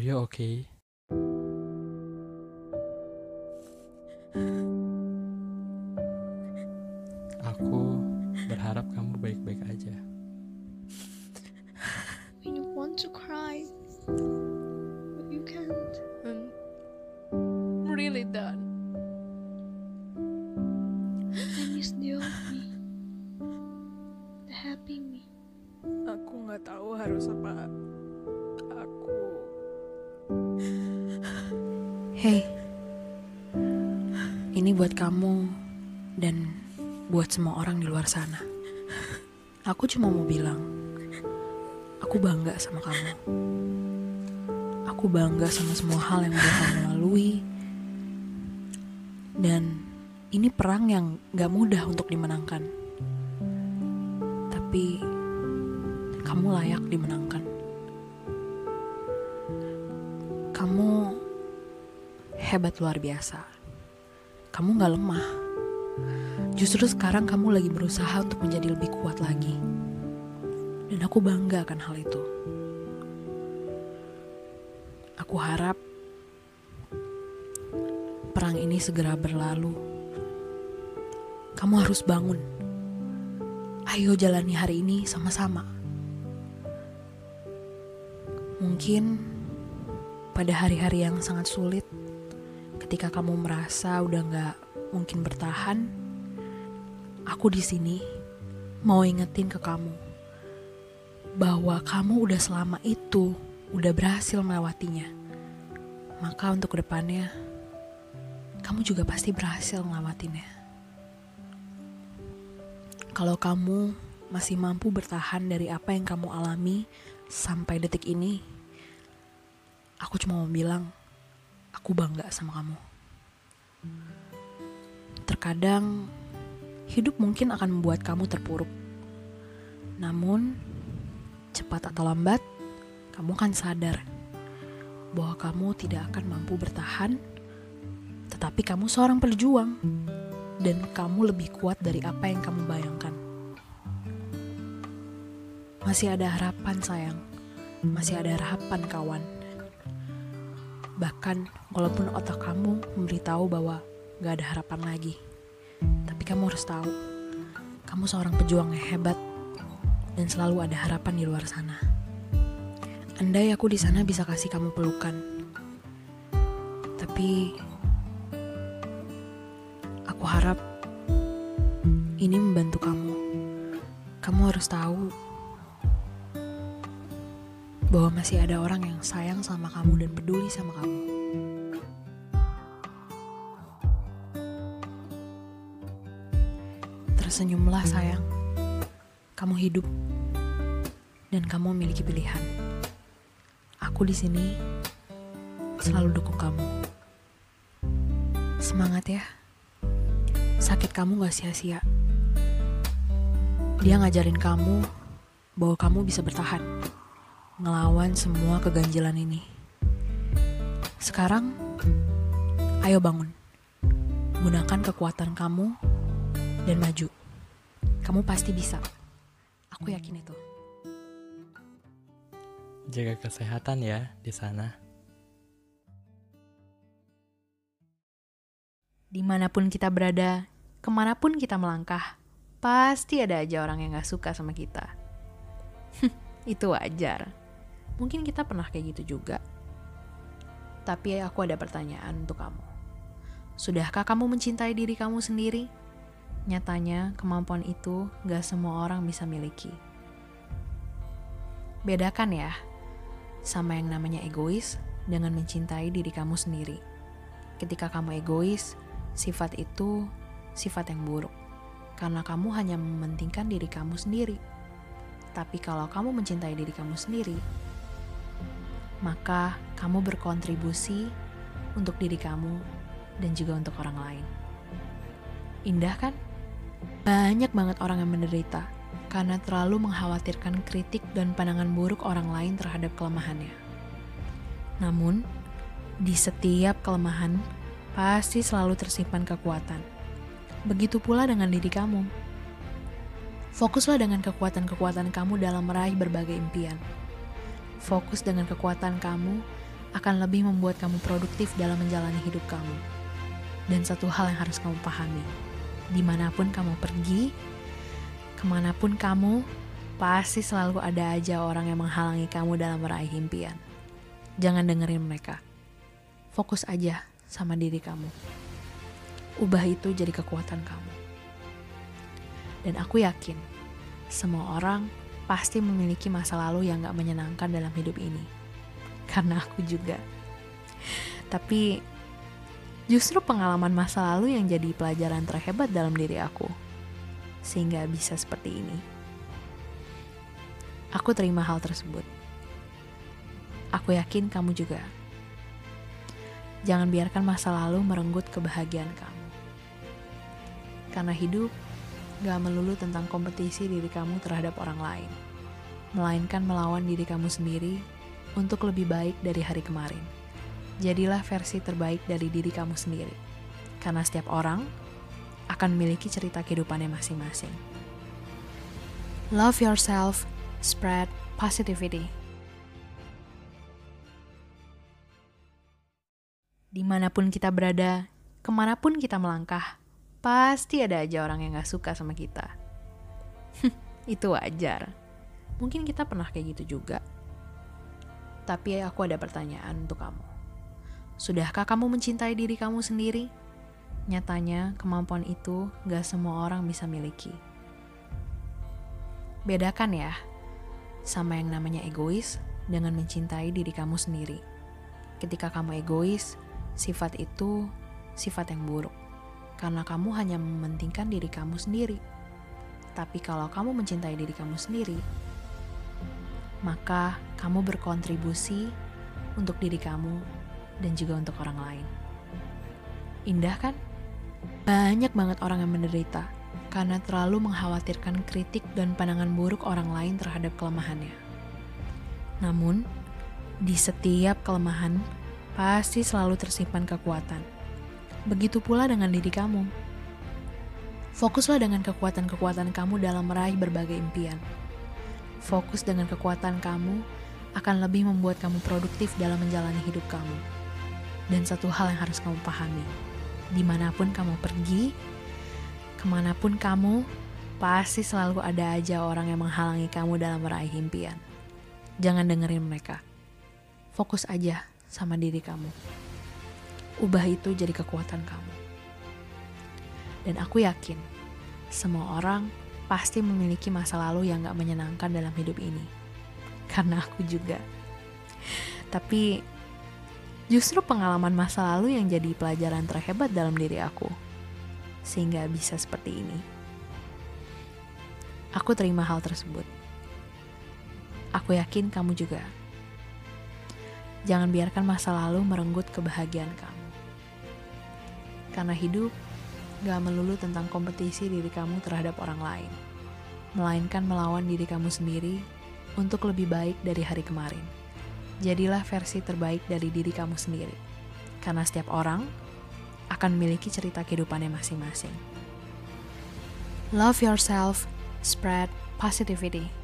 Are you okay? Aku berharap kamu baik-baik aja. You want to cry, but you can't. I'm really done. Hey, ini buat kamu dan buat semua orang di luar sana. Aku cuma mau bilang, aku bangga sama kamu. Aku bangga sama semua hal yang udah kamu lalui. Dan ini perang yang gak mudah untuk dimenangkan. Tapi kamu layak dimenangkan. Kamu hebat luar biasa. Kamu gak lemah. Justru sekarang kamu lagi berusaha untuk menjadi lebih kuat lagi. Dan aku bangga akan hal itu. Aku harap perang ini segera berlalu. Kamu harus bangun. Ayo jalani hari ini sama-sama. Mungkin pada hari-hari yang sangat sulit, ketika kamu merasa udah nggak mungkin bertahan, aku di sini mau ingetin ke kamu bahwa kamu udah selama itu udah berhasil melewatinya. Maka untuk ke depannya, kamu juga pasti berhasil melewatinya. Kalau kamu masih mampu bertahan dari apa yang kamu alami sampai detik ini, aku cuma mau bilang, aku bangga sama kamu. Terkadang hidup mungkin akan membuat kamu terpuruk. Namun, cepat atau lambat, kamu akan sadar bahwa kamu tidak akan mampu bertahan, tetapi kamu seorang pejuang dan kamu lebih kuat dari apa yang kamu bayangkan. Masih ada harapan sayang, masih ada harapan kawan. Bahkan walaupun otak kamu memberitahu bahwa gak ada harapan lagi. Tapi kamu harus tahu, kamu seorang pejuang yang hebat dan selalu ada harapan di luar sana. Andai aku di sana bisa kasih kamu pelukan. Tapi aku harap ini membantu kamu. Kamu harus tahu bahwa masih ada orang yang sayang sama kamu dan peduli sama kamu. Tersenyumlah sayang. Kamu hidup dan kamu memiliki pilihan. Aku di sini selalu dukung kamu. Semangat ya. Sakit kamu gak sia-sia. Dia ngajarin kamu bahwa kamu bisa bertahan. Ngelawan semua keganjilan ini. Sekarang, ayo bangun. Gunakan kekuatan kamu dan maju. Kamu pasti bisa. Aku yakin itu. Jaga kesehatan ya di sana. Di mana pun kita berada, ke mana pun kita melangkah, pasti ada aja orang yang gak suka sama kita. Itu wajar. Mungkin kita pernah kayak gitu juga. Tapi aku ada pertanyaan untuk kamu. Sudahkah kamu mencintai diri kamu sendiri? Nyatanya, kemampuan itu gak semua orang bisa miliki. Bedakan ya, sama yang namanya egois dengan mencintai diri kamu sendiri. Ketika kamu egois, sifat itu sifat yang buruk. Karena kamu hanya mementingkan diri kamu sendiri. Tapi kalau kamu mencintai diri kamu sendiri, maka kamu berkontribusi untuk diri kamu dan juga untuk orang lain. Indah kan? Banyak banget orang yang menderita karena terlalu mengkhawatirkan kritik dan pandangan buruk orang lain terhadap kelemahannya. Namun, di setiap kelemahan pasti selalu tersimpan kekuatan. Begitu pula dengan diri kamu. Fokuslah dengan kekuatan-kekuatan kamu dalam meraih berbagai impian. Fokus dengan kekuatan kamu akan lebih membuat kamu produktif dalam menjalani hidup kamu. Dan satu hal yang harus kamu pahami, di mana pun kamu pergi, ke mana pun kamu, pasti selalu ada aja orang yang menghalangi kamu dalam meraih impian. Jangan dengerin mereka. Fokus aja sama diri kamu. Ubah itu jadi kekuatan kamu. Dan aku yakin, semua orang pasti memiliki masa lalu yang gak menyenangkan dalam hidup ini. Karena aku juga. Tapi justru pengalaman masa lalu yang jadi pelajaran terhebat dalam diri aku. Sehingga bisa seperti ini. Aku terima hal tersebut. Aku yakin kamu juga. Jangan biarkan masa lalu merenggut kebahagiaan kamu. Karena hidup gak melulu tentang kompetisi diri kamu terhadap orang lain, melainkan melawan diri kamu sendiri untuk lebih baik dari hari kemarin. Jadilah versi terbaik dari diri kamu sendiri, karena setiap orang akan memiliki cerita kehidupannya masing-masing. Love yourself, spread positivity. Di mana pun kita berada, ke mana pun kita melangkah, pasti ada aja orang yang gak suka sama kita. Itu wajar. Mungkin kita pernah kayak gitu juga. Tapi aku ada pertanyaan untuk kamu. Sudahkah kamu mencintai diri kamu sendiri? Nyatanya, kemampuan itu gak semua orang bisa miliki. Bedakan ya, sama yang namanya egois dengan mencintai diri kamu sendiri. Ketika kamu egois, sifat itu sifat yang buruk karena kamu hanya mementingkan diri kamu sendiri. Tapi kalau kamu mencintai diri kamu sendiri, maka kamu berkontribusi untuk diri kamu dan juga untuk orang lain. Indah kan? Banyak banget orang yang menderita karena terlalu mengkhawatirkan kritik dan pandangan buruk orang lain terhadap kelemahannya. Namun, di setiap kelemahan pasti selalu tersimpan kekuatan. Begitu pula dengan diri kamu. Fokuslah dengan kekuatan-kekuatan kamu dalam meraih berbagai impian. Fokus dengan kekuatan kamu akan lebih membuat kamu produktif dalam menjalani hidup kamu. Dan satu hal yang harus kamu pahami, di mana pun kamu pergi, ke mana pun kamu, pasti selalu ada aja orang yang menghalangi kamu dalam meraih impian. Jangan dengerin mereka. Fokus aja sama diri kamu. Ubah itu jadi kekuatan kamu. Dan aku yakin, semua orang pasti memiliki masa lalu yang gak menyenangkan dalam hidup ini. Karena aku juga. Tapi justru pengalaman masa lalu yang jadi pelajaran terhebat dalam diri aku. Sehingga bisa seperti ini. Aku terima hal tersebut. Aku yakin kamu juga. Jangan biarkan masa lalu merenggut kebahagiaan kamu. Karena hidup gak melulu tentang kompetisi diri kamu terhadap orang lain, melainkan melawan diri kamu sendiri untuk lebih baik dari hari kemarin. Jadilah versi terbaik dari diri kamu sendiri, karena setiap orang akan memiliki cerita kehidupannya masing-masing. Love yourself, spread positivity.